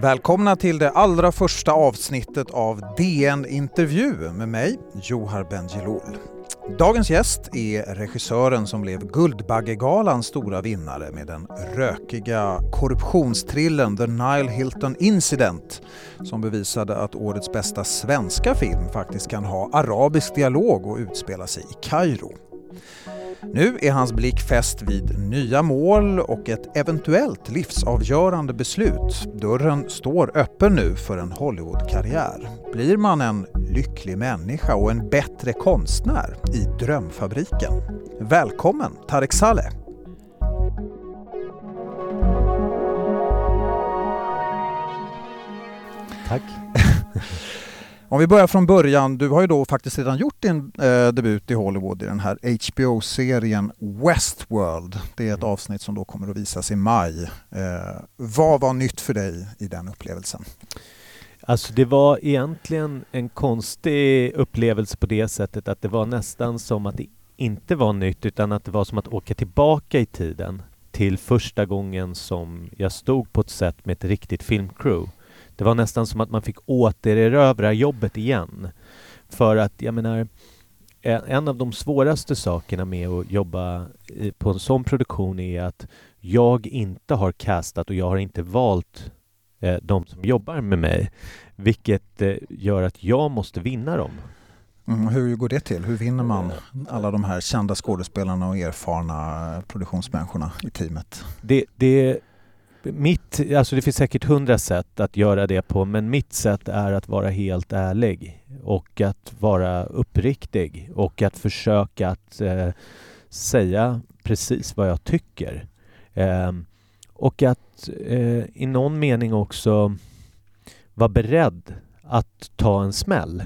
Välkomna till det allra första avsnittet av DN Intervju med mig, Johar Bendjelloul. Dagens gäst är regissören som blev Guldbaggegalans stora vinnare med den rökiga korruptionstrillen The Nile Hilton Incident som bevisade att årets bästa svenska film faktiskt kan ha arabisk dialog och utspela sig i Kairo. Nu är hans blick fäst vid nya mål och ett eventuellt livsavgörande beslut. Dörren står öppen nu för en Hollywoodkarriär. Blir man en lycklig människa och en bättre konstnär i drömfabriken? Välkommen Tarek Saleh! Tack! Om vi börjar från början, du har ju då faktiskt redan gjort din eh, debut i Hollywood i den här HBO-serien Westworld. Det är ett avsnitt som då kommer att visas i maj. Eh, vad var nytt för dig i den upplevelsen? Alltså det var egentligen en konstig upplevelse på det sättet att det var nästan som att det inte var nytt utan att det var som att åka tillbaka i tiden till första gången som jag stod på ett sätt med ett riktigt filmcrew. Det var nästan som att man fick återerövra jobbet igen. För att, jag menar, en av de svåraste sakerna med att jobba på en sån produktion är att jag inte har castat och jag har inte valt eh, de som jobbar med mig. Vilket eh, gör att jag måste vinna dem. Mm, hur går det till? Hur vinner man alla de här kända skådespelarna och erfarna produktionsmänniskorna i teamet? Det, det mitt, alltså det finns säkert hundra sätt att göra det på men mitt sätt är att vara helt ärlig och att vara uppriktig och att försöka att eh, säga precis vad jag tycker. Eh, och att eh, i någon mening också vara beredd att ta en smäll.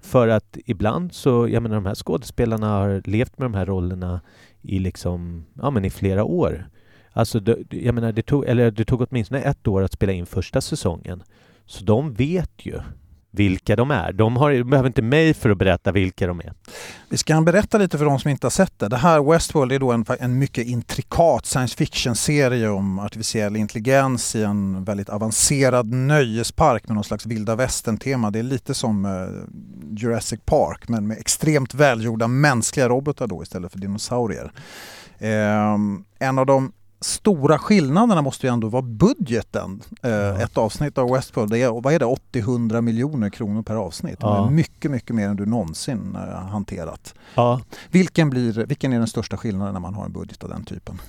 För att ibland så, jag menar de här skådespelarna har levt med de här rollerna i liksom, ja men i flera år. Alltså, det, jag menar, det tog, eller det tog åtminstone ett år att spela in första säsongen. Så de vet ju vilka de är. De, har, de behöver inte mig för att berätta vilka de är. Vi ska berätta lite för de som inte har sett det. Det här Westworld är då en, en mycket intrikat science fiction-serie om artificiell intelligens i en väldigt avancerad nöjespark med någon slags vilda västern-tema. Det är lite som eh, Jurassic Park men med extremt välgjorda mänskliga robotar då istället för dinosaurier. Eh, en av de stora skillnaderna måste ju ändå vara budgeten. Ja. Ett avsnitt av Westworld, det är, vad är det, 80-100 miljoner kronor per avsnitt. Ja. Det är mycket, mycket mer än du någonsin hanterat. Ja. Vilken, blir, vilken är den största skillnaden när man har en budget av den typen?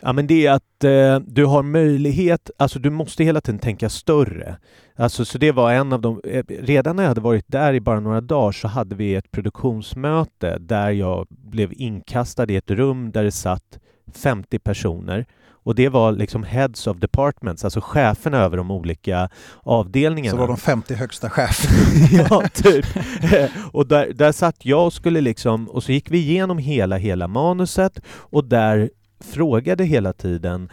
Ja men det är att eh, du har möjlighet, alltså du måste hela tiden tänka större. Alltså så det var en av de, redan när jag hade varit där i bara några dagar så hade vi ett produktionsmöte där jag blev inkastad i ett rum där det satt 50 personer och det var liksom heads of departments, alltså cheferna över de olika avdelningarna. Så var de 50 högsta cheferna? ja, typ. och där, där satt jag och skulle liksom, och så gick vi igenom hela, hela manuset och där frågade hela tiden,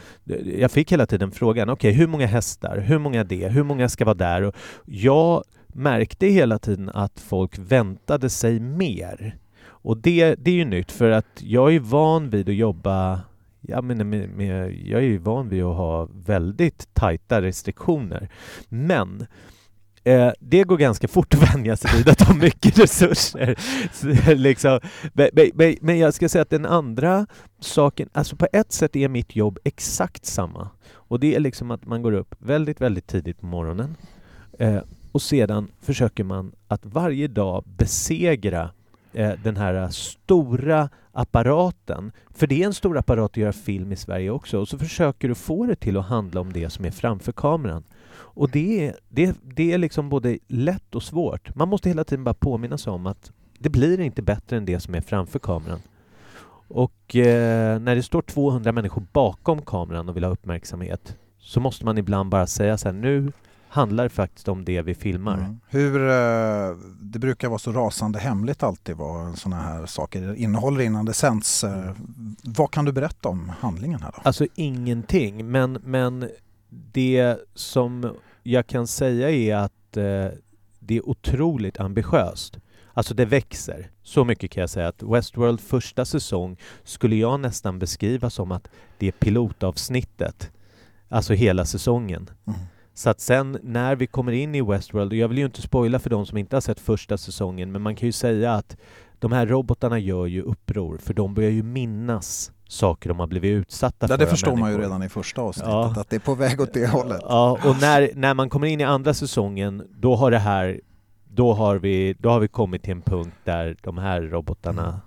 jag fick hela tiden frågan, okej okay, hur många hästar, hur många det, hur många ska vara där? Och jag märkte hela tiden att folk väntade sig mer. Och det, det är ju nytt för att jag är van vid att jobba jag, menar, med, med, jag är ju van vid att ha väldigt tajta restriktioner. Men eh, det går ganska fort att vänja sig vid att ha mycket resurser. Så, liksom, men, men, men, jag ska säga att den andra saken, alltså på ett sätt är mitt jobb exakt samma. Och det är liksom att man går upp väldigt, väldigt tidigt på morgonen eh, och sedan försöker man att varje dag besegra eh, den här eh, stora apparaten. För det är en stor apparat att göra film i Sverige också. Och så försöker du få det till att handla om det som är framför kameran. Och det är, det, det är liksom både lätt och svårt. Man måste hela tiden bara påminna sig om att det blir inte bättre än det som är framför kameran. Och eh, när det står 200 människor bakom kameran och vill ha uppmärksamhet så måste man ibland bara säga så här, nu handlar faktiskt om det vi filmar. Mm. Hur, eh, det brukar vara så rasande hemligt alltid vad sådana här saker innehåller innan det sänds. Eh, vad kan du berätta om handlingen här då? Alltså ingenting, men, men det som jag kan säga är att eh, det är otroligt ambitiöst. Alltså det växer. Så mycket kan jag säga att Westworld första säsong skulle jag nästan beskriva som att det är pilotavsnittet. Alltså hela säsongen. Mm. Så att sen när vi kommer in i Westworld, och jag vill ju inte spoila för de som inte har sett första säsongen, men man kan ju säga att de här robotarna gör ju uppror, för de börjar ju minnas saker de har blivit utsatta ja, för. Det förstår man ju redan i första avsnittet, Ja. att det är på väg åt det hållet. Ja, och när, när man kommer in i andra säsongen, då har det här då har, vi, då har vi kommit till en punkt där de här robotarna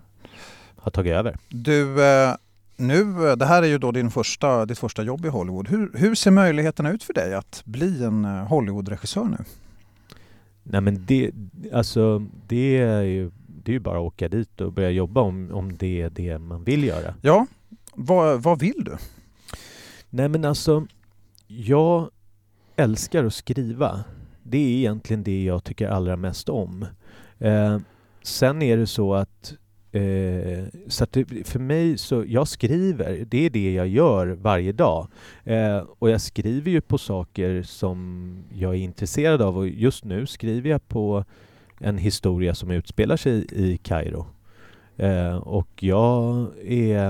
har tagit över. Du, eh, nu, det här är ju då din första, ditt första jobb i Hollywood. Hur, hur ser möjligheterna ut för dig att bli en eh, Hollywood-regissör nu? Nej men det, alltså, det är ju det är ju bara att åka dit och börja jobba om, om det är det man vill göra. Ja, vad, vad vill du? Nej men alltså, jag älskar att skriva. Det är egentligen det jag tycker allra mest om. Eh, sen är det så att Eh, så det, för mig så, jag skriver, det är det jag gör varje dag. Eh, och jag skriver ju på saker som jag är intresserad av och just nu skriver jag på en historia som utspelar sig i Kairo. Eh, och jag är...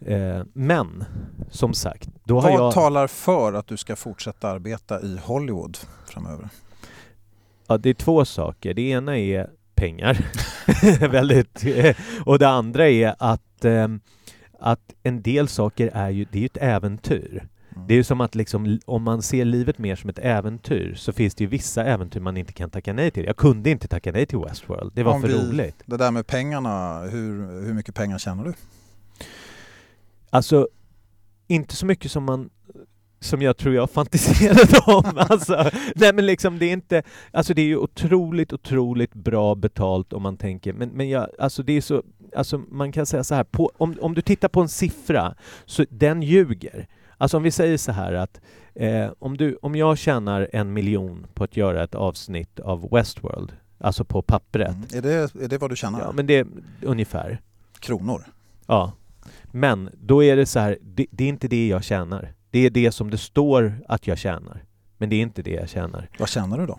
Eh, men, som sagt, då har vad jag... talar för att du ska fortsätta arbeta i Hollywood framöver? Ja, det är två saker. Det ena är pengar. Väldigt. Och det andra är att, eh, att en del saker är ju, det är ju ett äventyr. Mm. Det är ju som att liksom, om man ser livet mer som ett äventyr så finns det ju vissa äventyr man inte kan tacka nej till. Jag kunde inte tacka nej till Westworld. Det var Om för vi- roligt. Det där med pengarna, hur, hur mycket pengar tjänar du? Alltså, inte så mycket som man som jag tror jag fantiserade om. Alltså, nej men liksom det är inte, alltså det är ju otroligt, otroligt bra betalt om man tänker, men, men jag, alltså det är så, alltså man kan säga så här, på, om, om du tittar på en siffra, så den ljuger. Alltså om vi säger så här att eh, om, du, om jag tjänar en miljon på att göra ett avsnitt av Westworld, alltså på pappret, Mm. Är, det, är det vad du tjänar? ja men det är ungefär, Kronor? Ja. Men då är det så här, det, det är inte det jag tjänar. Det är det som det står att jag tjänar. Men det är inte det jag tjänar. Vad tjänar du då?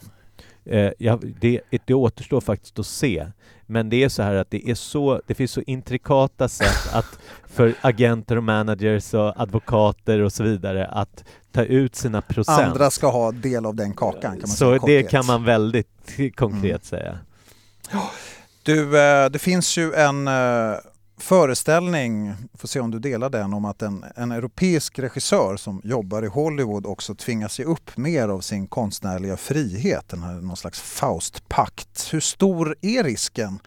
Eh, jag, det, det återstår faktiskt att se. Men det är så här att det är så, det finns så intrikata sätt att för agenter och managers och advokater och så vidare att ta ut sina procent. Andra ska ha del av den kakan kan man så säga det kan man väldigt konkret Mm. säga. Du, eh, det finns ju en eh, föreställning, får se om du delar den, om att en, en europeisk regissör som jobbar i Hollywood också tvingas ge upp mer av sin konstnärliga frihet, den här någon slags Faustpakt. Hur stor är risken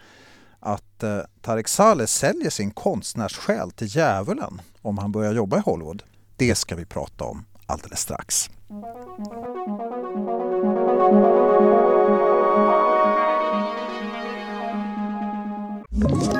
att eh, Tarek Saleh säljer sin konstnärssjäl till djävulen om han börjar jobba i Hollywood? Det ska vi prata om alldeles strax. Mm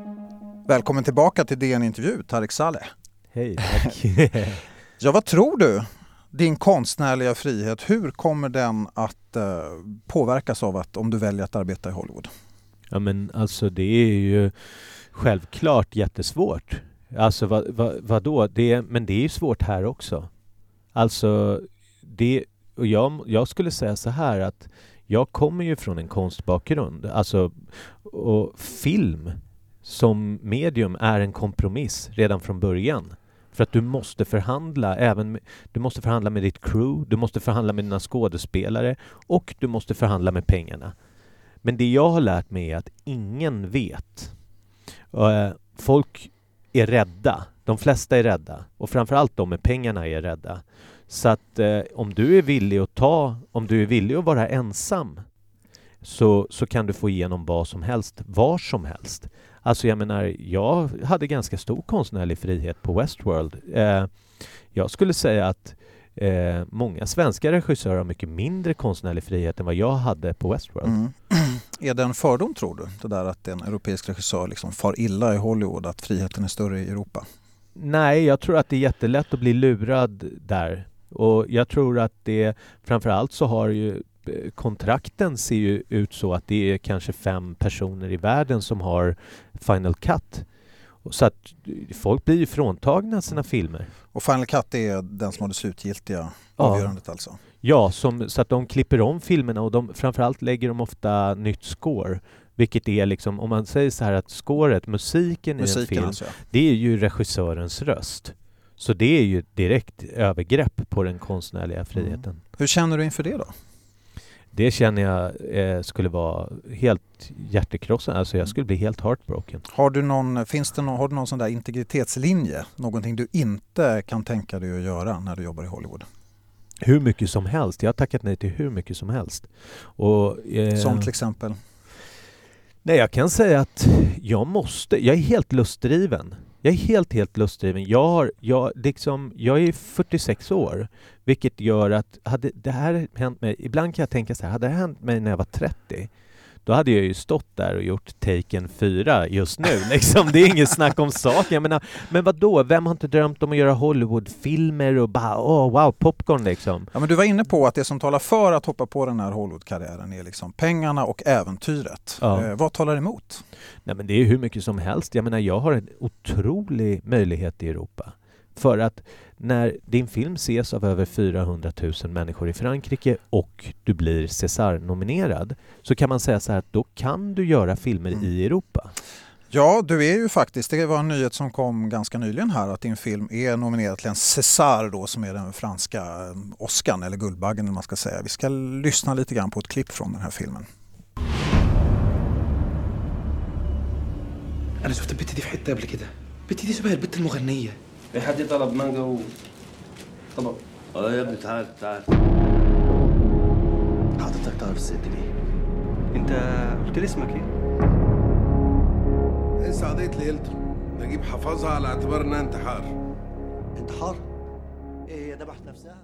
Välkommen tillbaka till DN Intervju, Tarek Saleh. Hej, tack. Ja, vad tror du? Din konstnärliga frihet, hur kommer den att eh, påverkas av att om du väljer att arbeta i Hollywood? Ja men alltså det är ju självklart jättesvårt. Alltså vad, vad, vadå? Det men det är ju svårt här också. Alltså det, och jag, jag skulle säga så här att jag kommer ju från en konstbakgrund. Alltså, och film som medium är en kompromiss redan från början. För att du måste förhandla även med, du måste förhandla med ditt crew, du måste förhandla med dina skådespelare och du måste förhandla med pengarna. Men det jag har lärt mig är att ingen vet. Eh, folk är rädda. De flesta är rädda. Och framförallt de med pengarna är rädda. Så att eh, om du är villig att ta, om du är villig att vara ensam så, så kan du få igenom vad som helst, var som helst. Alltså jag menar, jag hade ganska stor konstnärlig frihet på Westworld. Eh, jag skulle säga att eh, många svenska regissörer har mycket mindre konstnärlig frihet än vad jag hade på Westworld. Mm. Är det en fördom tror du? Det där att en europeisk regissör liksom far illa i Hollywood, att friheten är större i Europa? Nej, jag tror att det är jättelätt att bli lurad där. Och jag tror att det framförallt så har ju kontrakten ser ju ut så att det är kanske fem personer i världen som har Final Cut. Så att folk blir ju fråntagna sina filmer. Och Final Cut är den som har det slutgiltiga Ja. avgörandet alltså? Ja, som, så att de klipper om filmerna och de, framförallt lägger de ofta nytt score. Vilket är liksom, om man säger så här att scoret, musiken, i en Musiken film, alltså? ja. det är ju regissörens röst. Så det är ju direkt övergrepp på den konstnärliga friheten. Hur känner du inför det då? Det känner jag eh, skulle vara helt hjärtekrossande. Alltså jag skulle bli helt heartbroken. Har du någon, finns det någon, har du någon sån där integritetslinje? Någonting du inte kan tänka dig att göra när du jobbar i Hollywood? Hur mycket som helst. Jag har tackat nej till hur mycket som helst. Och, eh, Som till exempel? Nej, jag kan säga att jag måste. Jag är helt lustdriven. Jag är helt, helt lustdriven. Jag, har, jag, liksom, jag är 46 år, vilket gör att hade det här hänt mig... Ibland kan jag tänka så här, hade det hänt mig när jag var 30, då hade jag ju stått där och gjort Taken 4 just nu. Liksom. Det är inget snack om saken. Jag menar, men vad då? Vem har inte drömt om att göra Hollywoodfilmer och bara åh wow, popcorn liksom? Ja, men du var inne på att det som talar för att hoppa på den här Hollywood-karriären är liksom pengarna och äventyret. Ja. Eh, vad talar emot? Nej, men det är hur mycket som helst. Jag menar, jag har en otrolig möjlighet i Europa. För att när din film ses av över 400 000 människor i Frankrike och du blir César-nominerad så kan man säga så här att då kan du göra filmer Mm. i Europa. Ja, du är ju faktiskt, det var en nyhet som kom ganska nyligen här, att din film är nominerad till en César då, som är den franska eh, Oscarn, eller Guldbaggen eller man ska säga. Vi ska lyssna lite grann på ett klipp från den här filmen. انا شفت البت دي في حته قبل كده البت دي شبه البت المغنيه في حد طلب مانجا و طبق آه يا ابني تعال تعال. حضرتك تعرف الست دي؟ انت قلت لي اسمك إيه؟ انسى قضية ليلته نجيب حفظها على اعتبار إنها انتحار. انتحار؟ إيه هي ذبحت نفسها؟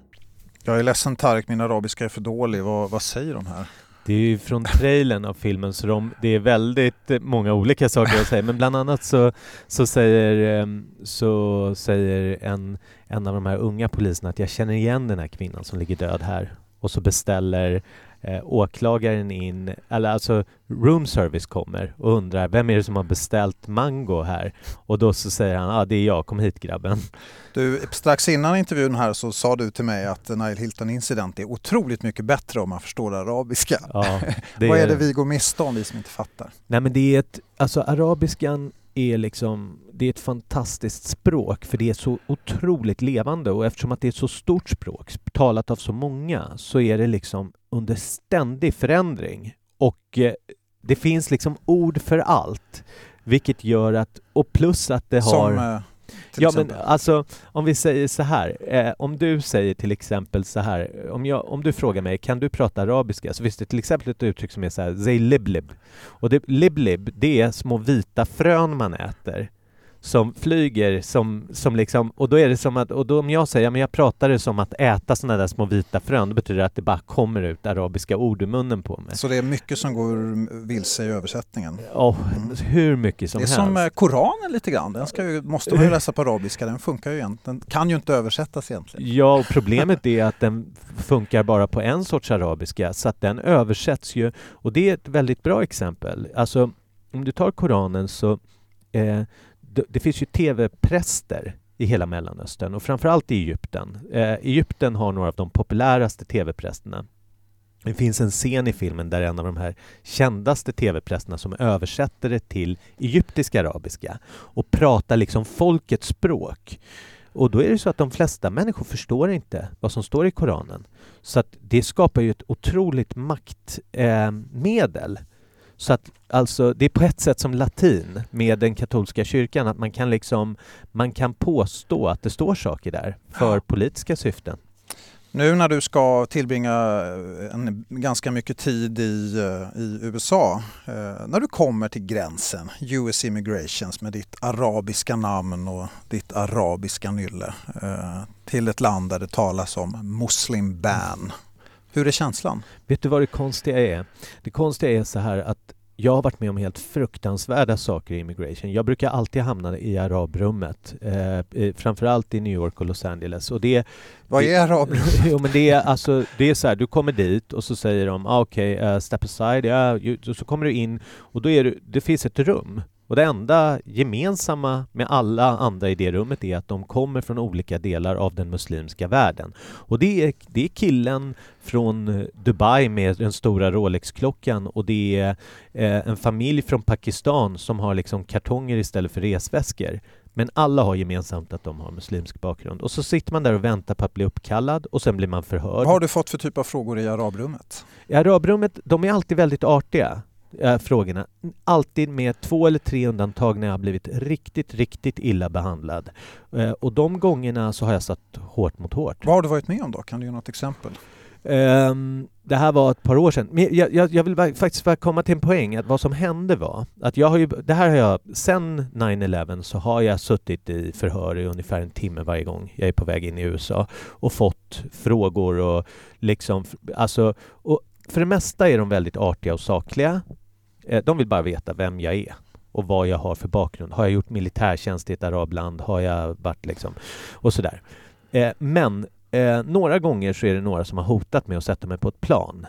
Jag är ledsen Tarek, min arabiska är för dålig. Vad, vad säger de här? Det är ju från trailern av filmen så de, det är väldigt eh, många olika saker att säga. Men bland annat så, så, säger, ehm, så säger en, en av de här unga poliserna att jag känner igen den här kvinnan som ligger död här. Och så beställer eh, åklagaren in, eller alltså room service kommer och undrar vem är det som har beställt mango här? Och då så säger han, ja ah, det är jag, kom hit grabben. Du, strax innan intervjun här så sa du till mig att Nile Hilton Incident är otroligt mycket bättre om man förstår arabiska. Ja, Vad är det vi går miste om, vi som inte fattar? Nej men det är ett, alltså arabiskan är liksom, det är ett fantastiskt språk för det är så otroligt levande och eftersom att det är ett så stort språk, talat av så många, så är det liksom under ständig förändring. Och eh, det finns liksom ord för allt, vilket gör att, och plus att det har... Som eh, Ja exempel? men alltså, om vi säger så här, eh, om du säger till exempel så här, om, jag, om du frågar mig, kan du prata arabiska? Så finns det till exempel ett uttryck som är så här, zay liblib. Och det, liblib, det är små vita frön man äter som flyger som, som liksom, och då är det som att, och då om jag säger, ja, men jag pratar det som att äta sådana där små vita frön, då betyder det att det bara kommer ut arabiska ord ur munnen på mig. Så det är mycket som går vilse i översättningen? Oh, hur mycket som det är helst. som eh, Koranen lite grann, den ska ju, måste man ju läsa på arabiska, den funkar ju egentligen, den kan ju inte översättas egentligen. Ja, och problemet är att den funkar bara på en sorts arabiska, så att den översätts ju. Och det är ett väldigt bra exempel. Alltså, om du tar Koranen så eh, det, det finns ju tv-präster i hela Mellanöstern och framförallt i Egypten. Eh, Egypten har några av de populäraste tv-prästerna. Det finns en scen i filmen där en av de här kändaste tv-prästerna som översätter det till egyptisk arabiska och pratar liksom folkets språk. Och då är det så att de flesta människor förstår inte vad som står i Koranen. Så att det skapar ju ett otroligt maktmedel. Eh så att alltså, det är på ett sätt som latin med den katolska kyrkan, att man kan liksom man kan påstå att det står saker där för politiska syften. Nu när du ska tillbringa eh, en, ganska mycket tid i, eh, i USA, eh, när du kommer till gränsen, US Immigrations med ditt arabiska namn och ditt arabiska nylle eh, till ett land där det talas om muslim ban. Hur är känslan? Vet du vad det konstiga är? Det konstiga är så här att jag har varit med om helt fruktansvärda saker i immigration. Jag brukar alltid hamna i arabrummet, eh, eh, framförallt i New York och Los Angeles. Och det, Vad är arabrummet? jo, men det är, alltså, det är så här, du kommer dit och så säger de ah, okej, okay, uh, step aside, ja, och så kommer du in och då är det, det finns ett rum och det enda gemensamma med alla andra i det rummet är att de kommer från olika delar av den muslimska världen. Och det är, det är killen från Dubai med den stora Rolex-klockan och det är eh, en familj från Pakistan som har liksom kartonger istället för resväskor. Men alla har gemensamt att de har muslimsk bakgrund. Och så sitter man där och väntar på att bli uppkallad och sen blir man förhörd. Vad har du fått för typ av frågor i arabrummet? I arabrummet, de är alltid väldigt artiga äh, frågorna. Alltid med två eller tre undantag när jag har blivit riktigt, riktigt illa behandlad. Äh, och de gångerna så har jag satt hårt mot hårt. Vad har du varit med om då? Kan du ge något exempel? Um, det här var ett par år sedan. Men jag, jag, jag vill bara, faktiskt bara komma till en poäng, att vad som hände var att jag har ju, det här har jag, sen 9-11 så har jag suttit i förhör i ungefär en timme varje gång jag är på väg in i USA och fått frågor och liksom, alltså, och för det mesta är de väldigt artiga och sakliga. Eh, de vill bara veta vem jag är och vad jag har för bakgrund. Har jag gjort militärtjänst i ett arabland? Har jag varit liksom... Och sådär. Eh, men eh, några gånger så är det några som har hotat med att sätta mig på ett plan.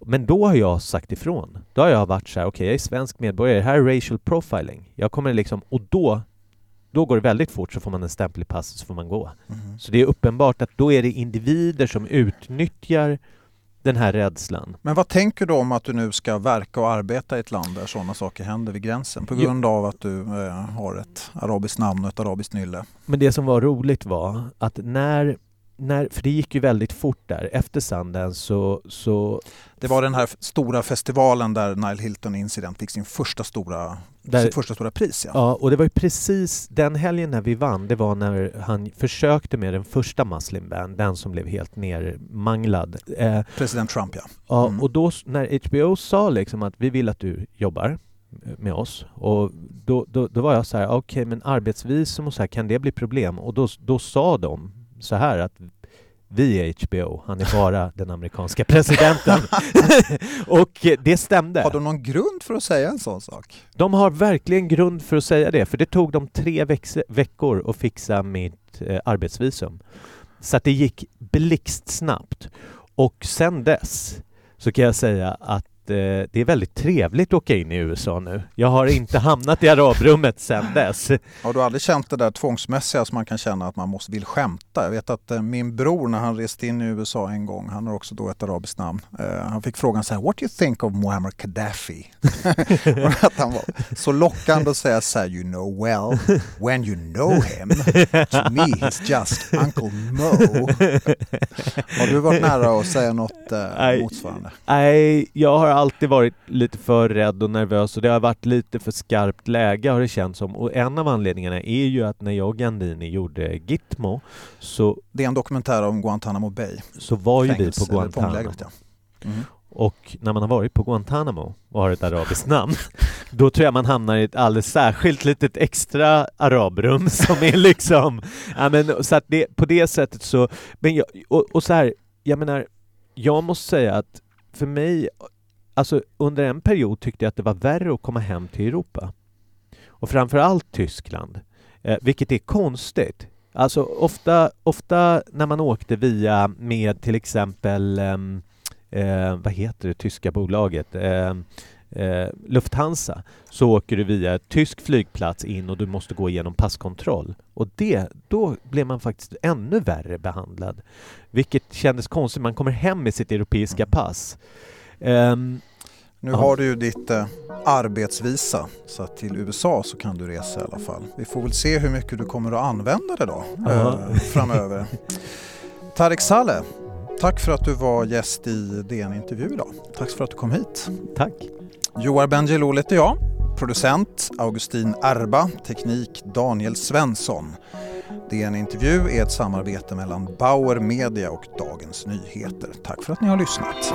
Men då har jag sagt ifrån. Då har jag varit så här, okej, okay, jag är svensk medborgare, det här är racial profiling. Jag kommer liksom, och då då går det väldigt fort, så får man en stämpel i passet så får man gå. Mm. Så det är uppenbart att då är det individer som utnyttjar den här rädslan. Men vad tänker du om att du nu ska verka och arbeta i ett land där sådana saker händer vid gränsen på grund av att du eh, har ett arabiskt namn och ett arabiskt nylle? Men det som var roligt var att när när, för det gick ju väldigt fort där. Efter Sundance så, så... Det var den här stora festivalen där Nile Hilton Incident fick sin första stora, där, sitt första stora pris. Ja. ja, och det var ju precis den helgen när vi vann, det var när han försökte med den första Muslim Band, den som blev helt nermanglad. Eh, President Trump ja. Ja, mm. och då när HBO sa liksom att vi vill att du jobbar med oss. Och då, då, då var jag så här, okej okay, men arbetsvisum och så här, kan det bli problem? Och då, då sa de, så här att vi är HBO, han är bara den amerikanska presidenten. och det stämde. Har de någon grund för att säga en sån sak? De har verkligen grund för att säga det, för det tog dem tre veckor att fixa mitt eh, arbetsvisum. Så att det gick blixtsnabbt. Och sen dess så kan jag säga att eh, det är väldigt trevligt att åka in i USA nu. Jag har inte hamnat i arabrummet sedan dess. Har du aldrig känt det där tvångsmässiga som man kan känna att man måste vill skämta? Jag vet att eh, min bror när han reste in i USA en gång, han har också då ett arabiskt namn, eh, han fick frågan så här, What do you think of Muammar Gaddafi? att han var så lockande att säga så här, You know well, when you know him, to me he's just Uncle Mo. har du varit nära att säga något eh, motsvarande? Nej, jag har alltid varit lite för rädd och nervös och det har varit lite för skarpt läge har det känts som. Och en av anledningarna är ju att när jag och Gandini gjorde Gitmo så... Det är en dokumentär om Guantanamo Bay. Så var ju vi på Guantanamo. Ja. Mm. Och när man har varit på Guantanamo och har ett arabiskt namn, då tror jag man hamnar i ett alldeles särskilt litet extra arabrum som är liksom... Ja, men, så att det, på det sättet så... Men jag, och, och så här, jag menar, jag måste säga att för mig Alltså under en period tyckte jag att det var värre att komma hem till Europa. Och framförallt Tyskland. Eh, vilket är konstigt. Alltså ofta, ofta när man åkte via med till exempel ehm, eh, vad heter det tyska bolaget? Eh, eh, Lufthansa så åker du via tysk flygplats in och du måste gå igenom passkontroll. Och det, då blev man faktiskt ännu värre behandlad. Vilket kändes konstigt. Man kommer hem med sitt europeiska pass. Um, nu har du ju ditt eh, arbetsvisa så att till USA så kan du resa i alla fall. Vi får väl se hur mycket du kommer att använda det då eh, framöver. Tarek Saleh, tack för att du var gäst i DN Intervju idag. Tack för att du kom hit. Tack. Joar Bendjelloul heter jag. Producent Augustin Erba, teknik Daniel Svensson. DN Intervju är ett samarbete mellan Bauer Media och Dagens Nyheter. Tack för att ni har lyssnat.